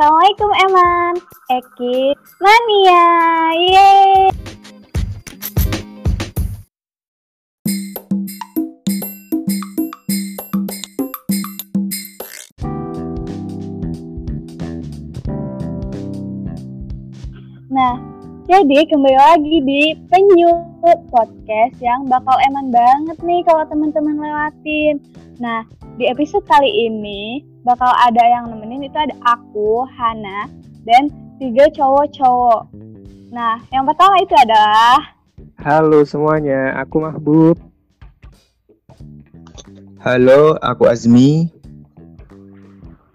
Assalamualaikum Eman, Eki, Mania, yeay! Nah, jadi kembali lagi di Penyu Podcast yang bakal eman banget nih kalau teman-teman lewatin. Nah, di episode kali ini bakal ada yang nemenin itu ada aku, Hana, dan tiga cowok-cowok. Nah, yang pertama itu adalah Halo semuanya, aku Mahbub. Halo, aku Azmi.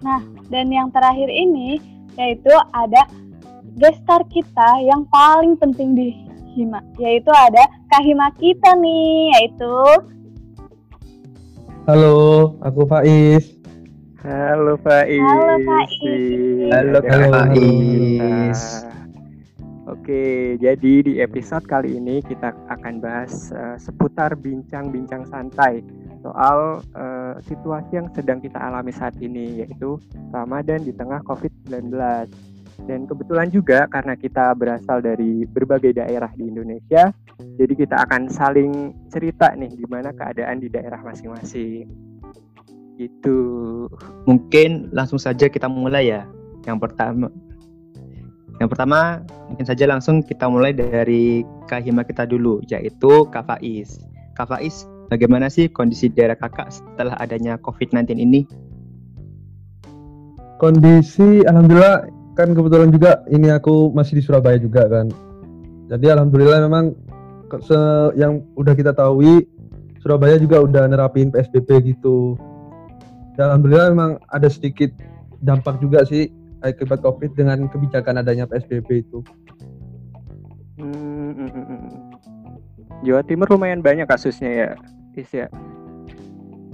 Nah, dan yang terakhir ini yaitu ada gestar kita yang paling penting di Hima, yaitu ada Kahima kita nih, yaitu Halo, aku Faiz. Halo Faiz. Halo, Faiz. Halo, Kak Halo, Faiz. Oke, jadi di episode kali ini kita akan bahas eh, seputar bincang-bincang santai soal eh, situasi yang sedang kita alami saat ini, yaitu Ramadan di tengah COVID-19. Dan kebetulan juga karena kita berasal dari berbagai daerah di Indonesia, jadi kita akan saling cerita nih gimana keadaan di daerah masing-masing. Gitu. Mungkin langsung saja kita mulai ya. Yang pertama, yang pertama mungkin saja langsung kita mulai dari kahima kita dulu, yaitu Kak Faiz. Bagaimana sih kondisi daerah kakak setelah adanya COVID-19 ini? Kondisi alhamdulillah kan kebetulan juga ini aku masih di Surabaya juga kan. Jadi alhamdulillah memang yang udah kita tahu Surabaya juga udah nerapin PSBB gitu. Alhamdulillah memang ada sedikit dampak juga sih akibat Covid dengan kebijakan adanya PSBB itu. Hmm, mm, mm, mm. Jawa Timur lumayan banyak kasusnya ya, Is ya.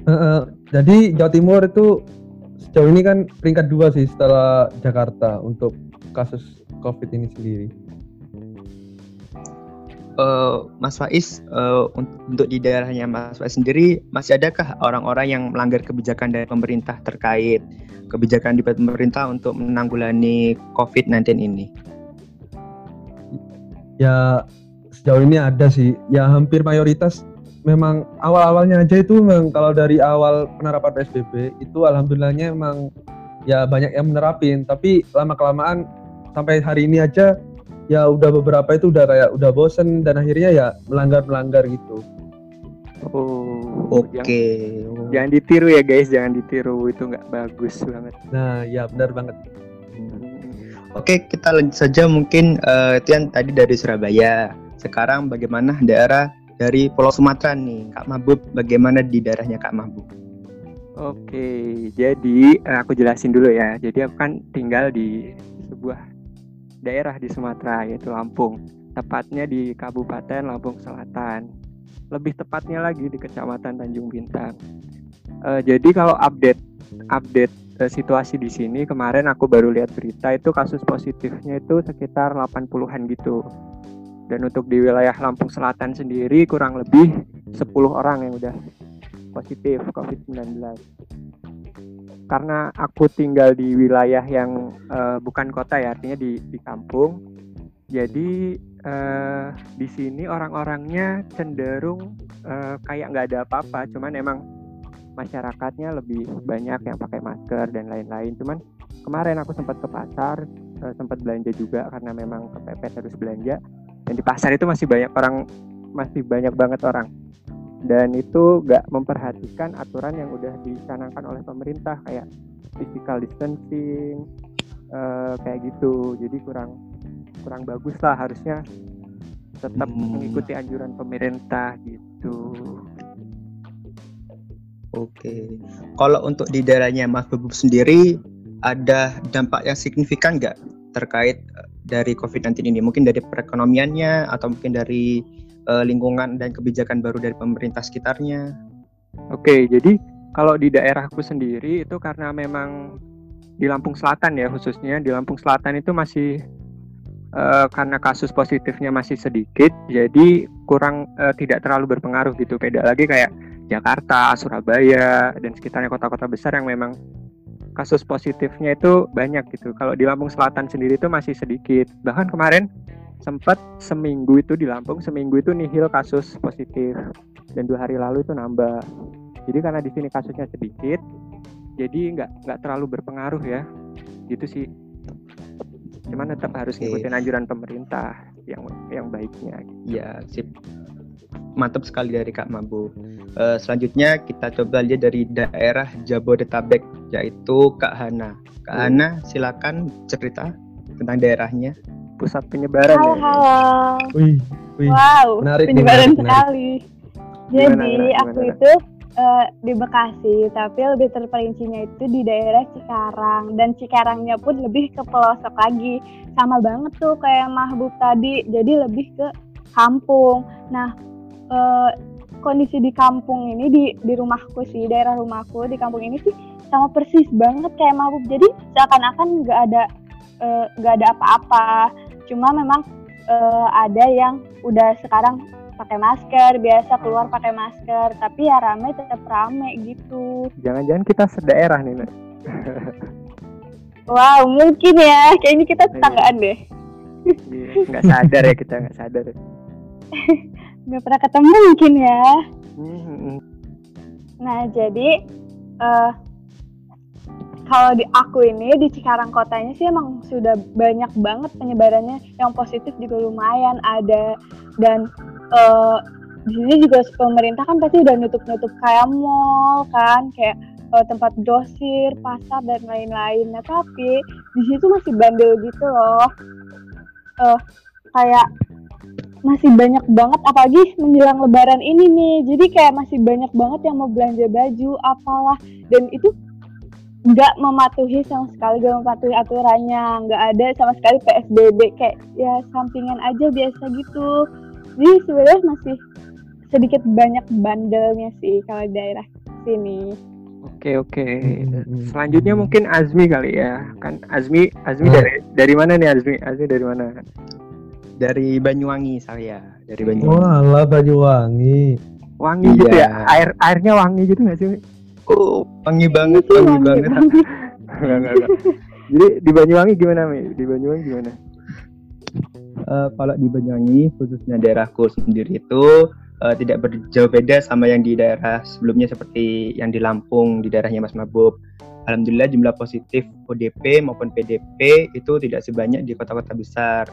Eh, eh, jadi Jawa Timur itu sejauh ini kan peringkat dua sih setelah Jakarta untuk kasus COVID ini sendiri. Eh, Mas Faiz, un- untuk di daerahnya Mas Faiz sendiri, masih adakah orang-orang yang melanggar kebijakan dari pemerintah terkait kebijakan di pemerintah untuk menanggulangi COVID-19 ini? Ya sejauh ini ada sih, ya hampir mayoritas. Memang awal-awalnya aja itu memang kalau dari awal penerapan PSBB itu alhamdulillahnya memang ya banyak yang menerapin, tapi lama kelamaan sampai hari ini aja ya udah beberapa itu udah kayak udah bosen dan akhirnya ya melanggar-melanggar gitu. Oh, Oke. Jangan, jangan ditiru ya guys, jangan ditiru itu nggak bagus banget. Nah, ya benar banget. Oke, kita lanjut saja mungkin itu yang tadi dari Surabaya. Sekarang bagaimana daerah dari Pulau Sumatera nih, Kak Mahbub? Bagaimana di daerahnya Kak Mahbub? Oke, jadi eh, aku jelasin dulu ya. Jadi aku kan tinggal di sebuah daerah di Sumatera yaitu Lampung, tepatnya di Kabupaten Lampung Selatan. Lebih tepatnya lagi di Kecamatan Tanjung Bintang. Eh, jadi kalau update update eh, situasi di sini kemarin aku baru lihat berita itu kasus positifnya itu sekitar 80-an gitu. Dan untuk di wilayah Lampung Selatan sendiri kurang lebih 10 orang yang udah positif COVID-19. Karena aku tinggal di wilayah yang eh, bukan kota ya, artinya di di kampung. Jadi eh, di sini orang-orangnya cenderung eh, kayak nggak ada apa-apa, cuman emang masyarakatnya lebih banyak yang pakai masker dan lain-lain. Cuman kemarin aku sempat ke pasar, eh, sempat belanja juga karena memang kepepet harus belanja. Dan di pasar itu masih banyak orang, masih banyak banget orang dan itu nggak memperhatikan aturan yang udah dicanangkan oleh pemerintah kayak physical distancing eh, kayak gitu jadi kurang kurang bagus lah harusnya tetap Hmm. mengikuti anjuran pemerintah gitu Oke. Kalau untuk di daerahnya Mas Mahbub sendiri ada dampak yang signifikan nggak terkait eh, dari COVID-19 ini? Mungkin dari perekonomiannya atau mungkin dari eh, lingkungan dan kebijakan baru dari pemerintah sekitarnya? Oke, jadi kalau di daerahku sendiri itu karena memang di Lampung Selatan ya khususnya di Lampung Selatan itu masih eh, karena kasus positifnya masih sedikit, jadi kurang eh, tidak terlalu berpengaruh gitu. Beda lagi kayak Jakarta, Surabaya dan sekitarnya kota-kota besar yang memang kasus positifnya itu banyak gitu. Kalau di Lampung Selatan sendiri itu masih sedikit. Bahkan kemarin sempat seminggu itu di Lampung seminggu itu nihil kasus positif dan dua hari lalu itu nambah. Jadi karena di sini kasusnya sedikit, jadi nggak nggak terlalu berpengaruh ya. Gitu sih. Cuman tetap harus Oke. ngikutin anjuran pemerintah yang yang baiknya. Ya, sip. Mantap sekali dari Kak Mabu. Eh, selanjutnya kita coba lihat dari daerah Jabodetabek yaitu Kak Hana. Kak Hmm. Hana, silakan cerita tentang daerahnya. Pusat penyebaran Halo, ya. halo. Wih, wih. Wow, Menarik penyebaran menarik, menarik. sekali. Jadi Gimana, gimana, aku gimana? itu eh, di Bekasi, tapi lebih terperincinya itu di daerah Cikarang dan Cikarangnya pun lebih ke pelosok lagi. Sama banget tuh kayak Mahbub tadi, jadi lebih ke kampung. Nah, eh, kondisi di kampung ini di di rumahku sih, daerah rumahku di kampung ini sih sama persis banget kayak Mahbub. Jadi seakan-akan nggak ada eh, nggak ada apa-apa. Cuma memang eh, ada yang udah sekarang pakai masker, biasa keluar pakai masker, tapi ya rame tetap rame gitu. Jangan-jangan kita sedaerah nih. Wow, mungkin ya, kayaknya kita tetanggaan deh. Iya, nggak sadar ya kita nggak sadar. Nggak pernah ketemu mungkin ya. Hmm, Nah, jadi eh kalau di aku ini di Cikarang kotanya sih emang sudah banyak banget penyebarannya yang positif juga lumayan ada dan eh di sini juga pemerintah kan pasti udah nutup-nutup kayak mall kan kayak eh, tempat grosir, pasar dan lain-lain. Nah, tapi di situ masih bandel gitu loh. Eh kayak masih banyak banget apalagi menjelang lebaran ini nih jadi kayak masih banyak banget yang mau belanja baju apalah dan itu nggak mematuhi sama sekali nggak mematuhi aturannya nggak ada sama sekali psbb kayak ya sampingan aja biasa gitu jadi sebenarnya masih sedikit banyak bandelnya sih kalau di daerah sini Oke oke. Hmm. Selanjutnya mungkin Azmi kali ya. Kan Azmi Azmi Hmm. dari dari mana nih Azmi? Azmi dari mana? Dari Banyuwangi saya, dari Banyuwangi. Walah Banyuwangi. Wangi gitu Iya. ya. Air airnya wangi gitu nggak sih? Oh, wangi banget, Itu wangi wangi banget. banget. Enggak enggak enggak. Jadi di Banyuwangi gimana Mi? Di Banyuwangi gimana? Eh, kalau di Banyuwangi khususnya daerahku sendiri itu eh, tidak berjauh beda sama yang di daerah sebelumnya seperti yang di Lampung di daerahnya Mas Mabub. Alhamdulillah jumlah positif ODP maupun PDP itu tidak sebanyak di kota-kota besar.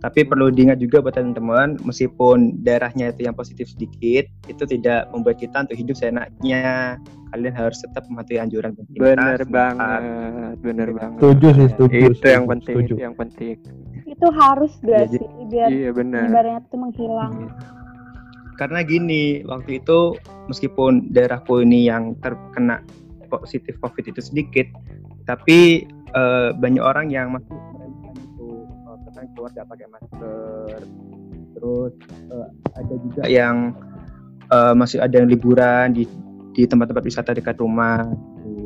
Tapi perlu diingat juga buat teman-teman, meskipun daerahnya itu yang positif sedikit, itu tidak membuat kita untuk hidup seenaknya. Kalian harus tetap mematuhi anjuran pemerintah. Bener banget, bener banget. Setuju sih, setuju. Itu setuju, yang penting, setuju. itu yang penting. itu harus gak Iya, sih biar Iya benar. penyebarannya tuh menghilang karena gini waktu itu meskipun daerahku ini yang terkena positif covid itu sedikit tapi eh, banyak orang yang masih itu tentang keluar nggak pakai masker terus eh, ada juga yang eh, masih ada yang liburan di di tempat-tempat wisata dekat rumah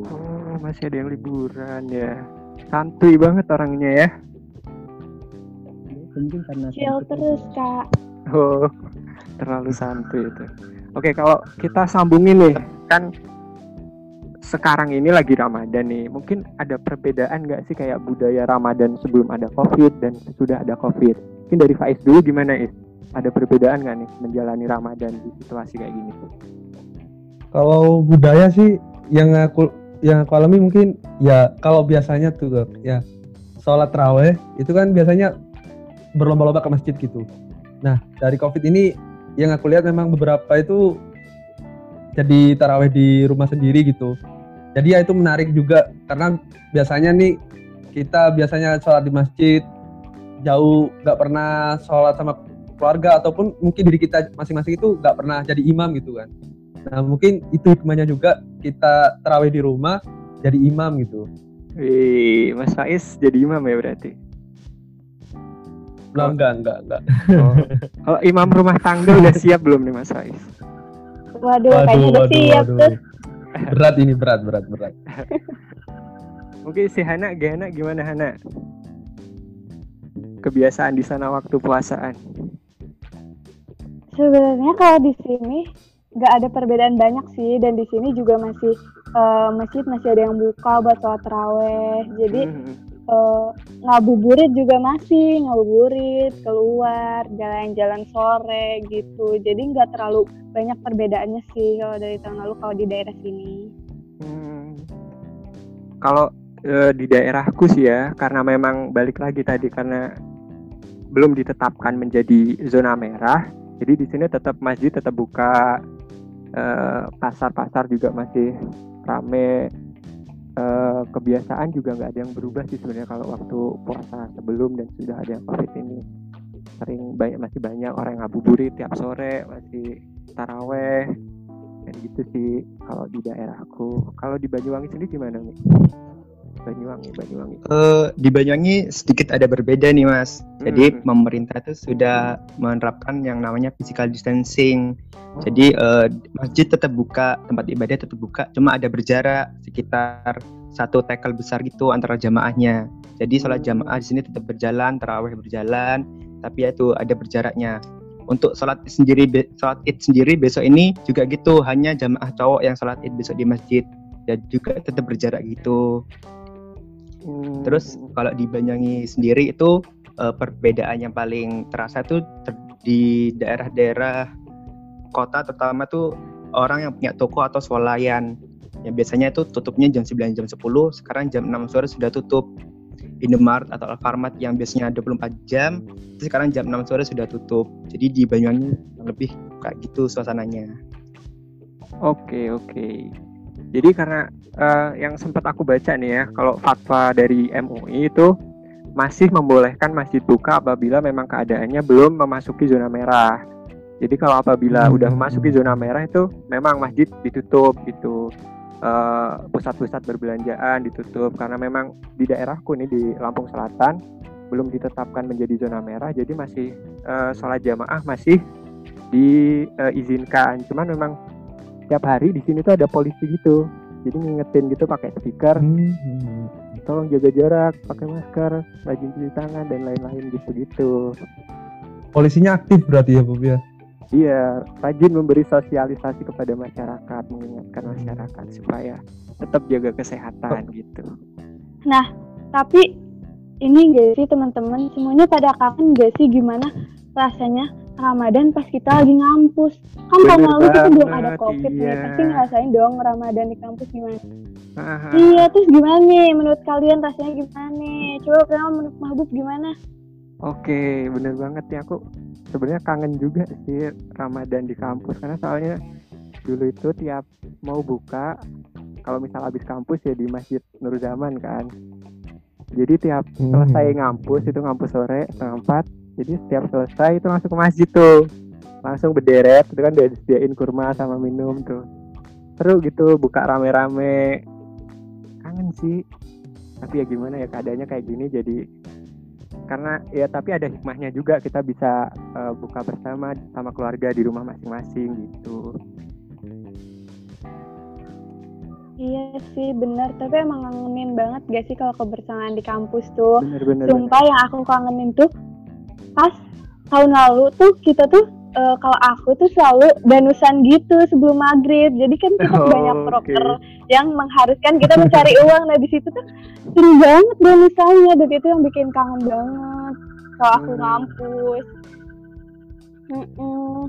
Oh, masih ada yang liburan ya. Santuy banget orangnya ya. mungkin karena chill terus kak Oh, terlalu santuy itu. Oke, kalau kita sambungin nih, kan sekarang ini lagi Ramadan nih. Mungkin ada perbedaan nggak sih kayak budaya Ramadan sebelum ada COVID dan sesudah ada COVID? Mungkin dari Faiz dulu gimana, Is? Ada perbedaan nggak nih menjalani Ramadan di situasi kayak gini? Kalau budaya sih yang aku yang aku alami mungkin ya kalau biasanya tuh ya sholat raweh itu kan biasanya berlomba-lomba ke masjid gitu. Nah dari covid ini yang aku lihat memang beberapa itu jadi taraweh di rumah sendiri gitu. Jadi ya itu menarik juga karena biasanya nih kita biasanya sholat di masjid jauh nggak pernah sholat sama keluarga ataupun mungkin diri kita masing-masing itu nggak pernah jadi imam gitu kan. Nah mungkin itu hikmahnya juga kita terawih di rumah jadi imam gitu. Wih, Mas Faiz jadi imam ya berarti? Nah, enggak, enggak, enggak. Oh. Kalau imam rumah tangga udah siap belum nih Mas Faiz? waduh, kayaknya udah siap tuh Berat ini, berat, berat, berat. Mungkin si Hana, Gana gimana Hana? Kebiasaan di sana waktu puasaan. Sebenarnya kalau di sini nggak ada perbedaan banyak sih dan di sini juga masih uh, masjid masih ada yang buka buat sholat terawih jadi Hmm. uh, ngabuburit juga masih ngabuburit keluar jalan-jalan sore gitu jadi nggak terlalu banyak perbedaannya sih kalau dari tahun lalu kalau di daerah sini Hmm. Kalau eh, di daerahku sih ya, karena memang balik lagi tadi karena belum ditetapkan menjadi zona merah, jadi di sini tetap masjid tetap buka, eh, pasar-pasar juga masih rame. Eh, kebiasaan juga nggak ada yang berubah sih sebenarnya kalau waktu puasa sebelum dan sudah ada yang covid ini. Sering banyak masih banyak orang ngabuburit tiap sore masih taraweh dan gitu sih. Kalau di daerahku kalau di Banyuwangi sendiri gimana nih Banyuwangi Banyuwangi Eh, di Banyuwangi sedikit ada berbeda nih mas. Jadi Hmm. pemerintah itu sudah menerapkan yang namanya physical distancing. Jadi eh, masjid tetap buka, tempat ibadah tetap buka, cuma ada berjarak sekitar satu tekel besar gitu antara jamaahnya. Jadi sholat Hmm. jamaah di sini tetap berjalan, taraweh berjalan, tapi ya itu ada berjaraknya. Untuk sholat sendiri, sholat id sendiri besok ini juga gitu, hanya jamaah cowok yang sholat id besok di masjid. Dan juga tetap berjarak gitu. Hmm. Terus kalau di Banyuwangi sendiri itu eh, perbedaan yang paling terasa tuh ter- di daerah-daerah kota terutama tuh orang yang punya toko atau swalayan yang biasanya itu tutupnya jam 9 jam 10 sekarang jam 6 sore sudah tutup Indomaret atau Alfamart yang biasanya 24 jam itu sekarang jam 6 sore sudah tutup jadi di Banyuwangi lebih kayak gitu suasananya Oke oke. Jadi karena eh, yang sempat aku baca nih ya, kalau fatwa dari MUI itu masih membolehkan masjid buka apabila memang keadaannya belum memasuki zona merah. Jadi kalau apabila Hmm. udah memasuki zona merah itu memang masjid ditutup gitu. Eh, pusat-pusat berbelanjaan ditutup karena memang di daerahku nih di Lampung Selatan belum ditetapkan menjadi zona merah jadi masih eh, sholat jamaah masih diizinkan cuman memang tiap hari di sini tuh ada polisi gitu. Jadi ngingetin gitu pakai stiker Hmm. tolong jaga jarak pakai masker rajin cuci tangan dan lain-lain gitu gitu Polisinya aktif berarti ya Bob ya. iya rajin memberi sosialisasi kepada masyarakat mengingatkan masyarakat supaya tetap jaga kesehatan gitu. Tapi ini gak sih teman-teman? Semuanya pada kangen gak sih? Gimana rasanya Ramadan pas kita lagi ngampus kan tahun lalu kita belum ada covid nih iya. pasti ngerasain dong Ramadan di kampus gimana Ah, iya terus gimana nih menurut kalian rasanya gimana nih coba pertama menurut Mahbub gimana Oke, bener banget ya aku sebenarnya kangen juga sih Ramadan di kampus karena soalnya dulu itu tiap mau buka kalau misal habis kampus ya di Masjid Nur Zaman kan. Jadi tiap Hmm. selesai ngampus itu ngampus sore setengah empat. Jadi setiap selesai itu langsung ke masjid tuh, langsung berderet itu kan udah disediain kurma sama minum tuh. Seru gitu buka rame-rame. Kangen sih. Tapi ya gimana ya keadaannya kayak gini jadi karena ya tapi ada hikmahnya juga kita bisa eh, buka bersama sama keluarga di rumah masing-masing gitu. Iya sih bener, tapi emang ngangenin banget gak sih kalau kebersamaan di kampus tuh. Bener-bener. Sumpah yang aku kangenin tuh pas tahun lalu tuh kita tuh eh, kalau aku tuh selalu danusan gitu sebelum maghrib. Jadi kan kita Oh, banyak oke. proker yang mengharuskan kita mencari uang. Nah di situ tuh seru banget danusannya dan itu yang bikin kangen banget kalau aku Hmm. ngampus. Mm-mm.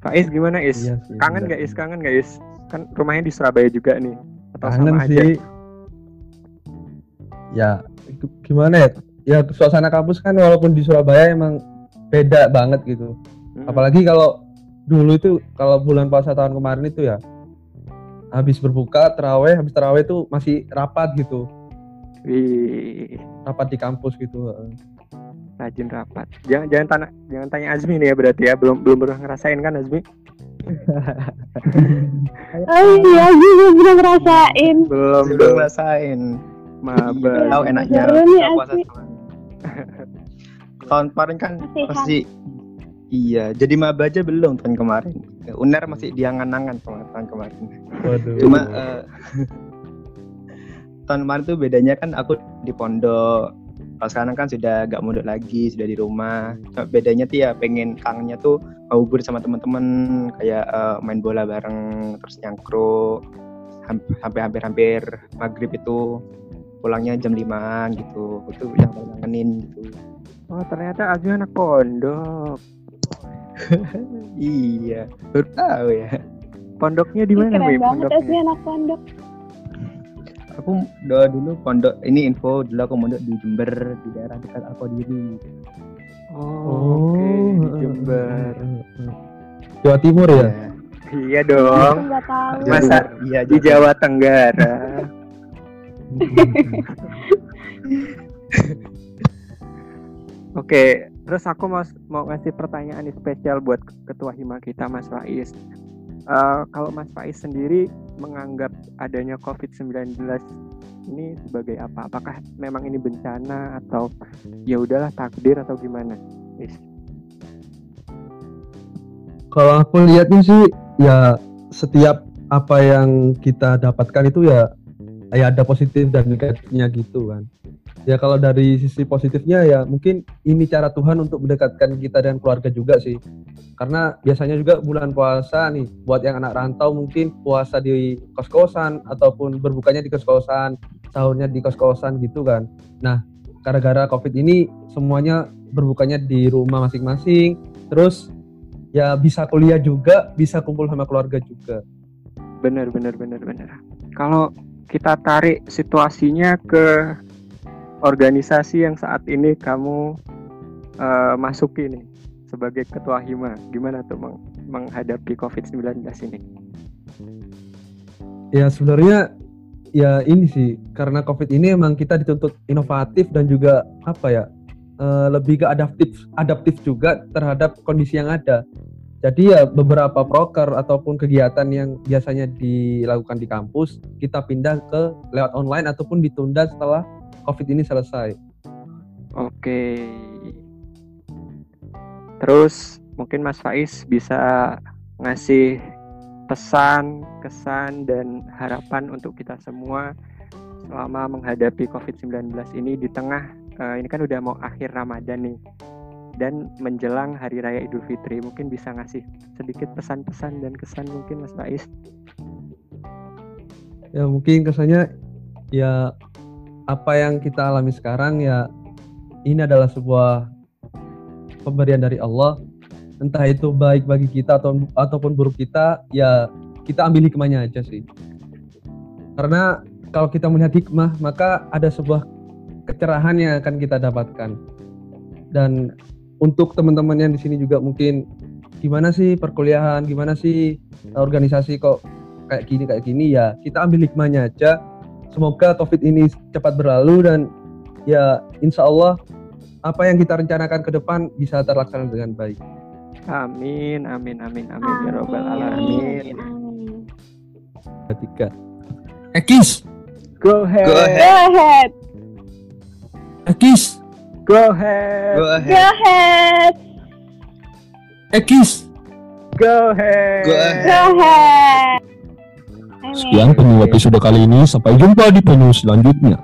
Pak Is gimana Is? Iya sih, kangen gak Is? Kangen gak Is? Kan rumahnya di Surabaya juga nih. Atau Kangen sama aja? sih. Ya, itu gimana ya? Ya suasana kampus kan walaupun di Surabaya emang beda banget gitu. Mm. Apalagi kalau dulu itu kalau bulan puasa tahun kemarin itu ya habis berbuka teraweh, habis teraweh itu masih rapat gitu, Wih, rapat di kampus gitu. rajin rapat. Jangan jangan tanya jangan tanya Azmi nih ya berarti ya. Belum belum pernah ngerasain kan Azmi? Oh iya, gue belum ngerasain. Belum belum belum. ngerasain Maba. Iya, tahu enaknya Seru nih, sama- tahun kemarin kan Masih kan? masih iya jadi maba aja belum tahun kemarin uner masih diangan-angan tahun kemarin Waduh. cuma eh, tahun kemarin tuh bedanya kan aku di pondok Kalau sekarang kan sudah gak mondok lagi, sudah di rumah. Cuma bedanya tuh ya pengen kangennya tuh ngabur sama teman-teman kayak uh, main bola bareng, terus nyangkruk sampai hampir-hampir maghrib itu pulangnya jam 5 gitu. Itu yang kangenin gitu. Oh ternyata Azu anak pondok. iya, baru tahu ya. Pondoknya di mana, Keren Bim? banget Pondoknya? sih anak pondok. Aku udah dulu pondok ini info dulu aku mondok di Jember di daerah dekat Alkodiri. Oh, oke di heeh, Jember. Jawa Timur ya? Iya Aku dong. Masa iya Di Jawa Tenggara. Oke, terus aku mau mau ngasih pertanyaan spesial buat ketua hima kita Mas Faiz. Eh, kalau Mas Faiz sendiri menganggap adanya COVID-19 ini sebagai apa? Apakah memang ini bencana atau ya udahlah takdir atau gimana? Is. Kalau aku lihatnya sih ya setiap apa yang kita dapatkan itu ya ya ada positif dan negatifnya gitu kan. Ya kalau dari sisi positifnya ya mungkin ini cara Tuhan untuk mendekatkan kita dengan keluarga juga sih. Karena biasanya juga bulan puasa nih buat yang anak rantau mungkin puasa di kos-kosan ataupun berbukanya di kos-kosan, sahurnya di kos-kosan gitu kan. Nah, gara-gara Covid ini semuanya berbukanya di rumah masing-masing. Terus ya bisa kuliah juga, bisa kumpul sama keluarga juga. Bener bener bener bener. Kalau kita tarik situasinya ke organisasi yang saat ini kamu eh, masuki nih sebagai ketua hima, gimana tuh meng- menghadapi COVID-19 ini? Ya sebenarnya ya ini sih karena covid ini emang kita dituntut inovatif dan juga apa ya eh, lebih ke adaptif adaptif juga terhadap kondisi yang ada. Jadi ya beberapa proker ataupun kegiatan yang biasanya dilakukan di kampus kita pindah ke lewat online ataupun ditunda setelah covid ini selesai. Oke. Terus mungkin Mas Faiz bisa ngasih pesan, kesan dan harapan untuk kita semua selama menghadapi COVID-19 ini di tengah eh, ini kan udah mau akhir Ramadan nih dan menjelang hari raya Idul Fitri. Mungkin bisa ngasih sedikit pesan-pesan dan kesan mungkin Mas Faiz. Ya mungkin kesannya ya apa yang kita alami sekarang ya ini adalah sebuah pemberian dari Allah. Entah itu baik bagi kita atau ataupun buruk kita ya kita ambil hikmahnya aja sih. Karena kalau kita melihat hikmah maka ada sebuah kecerahan yang akan kita dapatkan. Dan untuk teman-teman yang di sini juga mungkin gimana sih perkuliahan gimana sih organisasi kok kayak gini kayak gini ya kita ambil hikmahnya aja semoga covid ini cepat berlalu dan ya insya Allah apa yang kita rencanakan ke depan bisa terlaksana dengan baik. Amin, amin, amin, amin, ya robbal alamin. Amin. Ketiga. Ekis, Go ahead, Go ahead. Ekis, go ahead, Go Go ahead. ahead. Ekis. go ahead. Go ahead. Go ahead. Sekian penyu episode kali ini. Sampai jumpa di penyu selanjutnya.